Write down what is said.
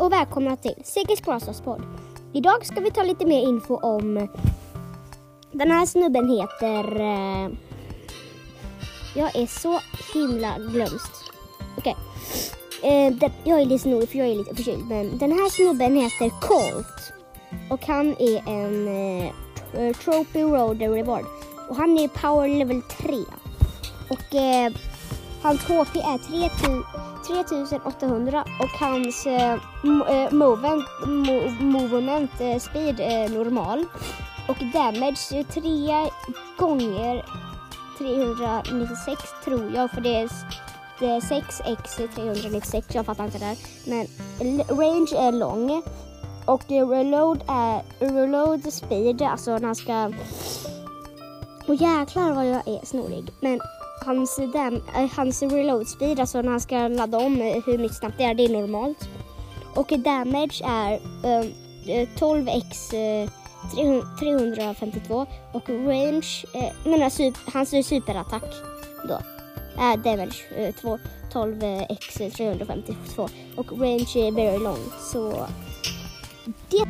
och välkomna till Sigges Glasåspodd. Idag ska vi ta lite mer info om den här snubben heter... Eh, jag är så himla glömst. Okej. Eh, okay. jag är lite snorig för jag är lite förkyld. Men den här snubben heter Colt. Och han är en eh, Trophy Road Reward. Och han är power level 3. Och hans HP är 3800 och hans eh, eh movement, movement eh, speed är normal. Och damage 3 gånger 396 tror jag för det är, det är 6x 396, jag fattar inte det där. Men range är lång och reload är reload speed, alltså när han ska... Och jäklar vad jag är snorig. Men hans, dam, eh, hans reload speed, alltså när han ska ladda om eh, hur mycket snabbt det är, det är normalt. Och damage är um, 12x uh, 352 och range, eh, menar super, hans superattack då. Är damage 2, 12x 352 och range är very long så det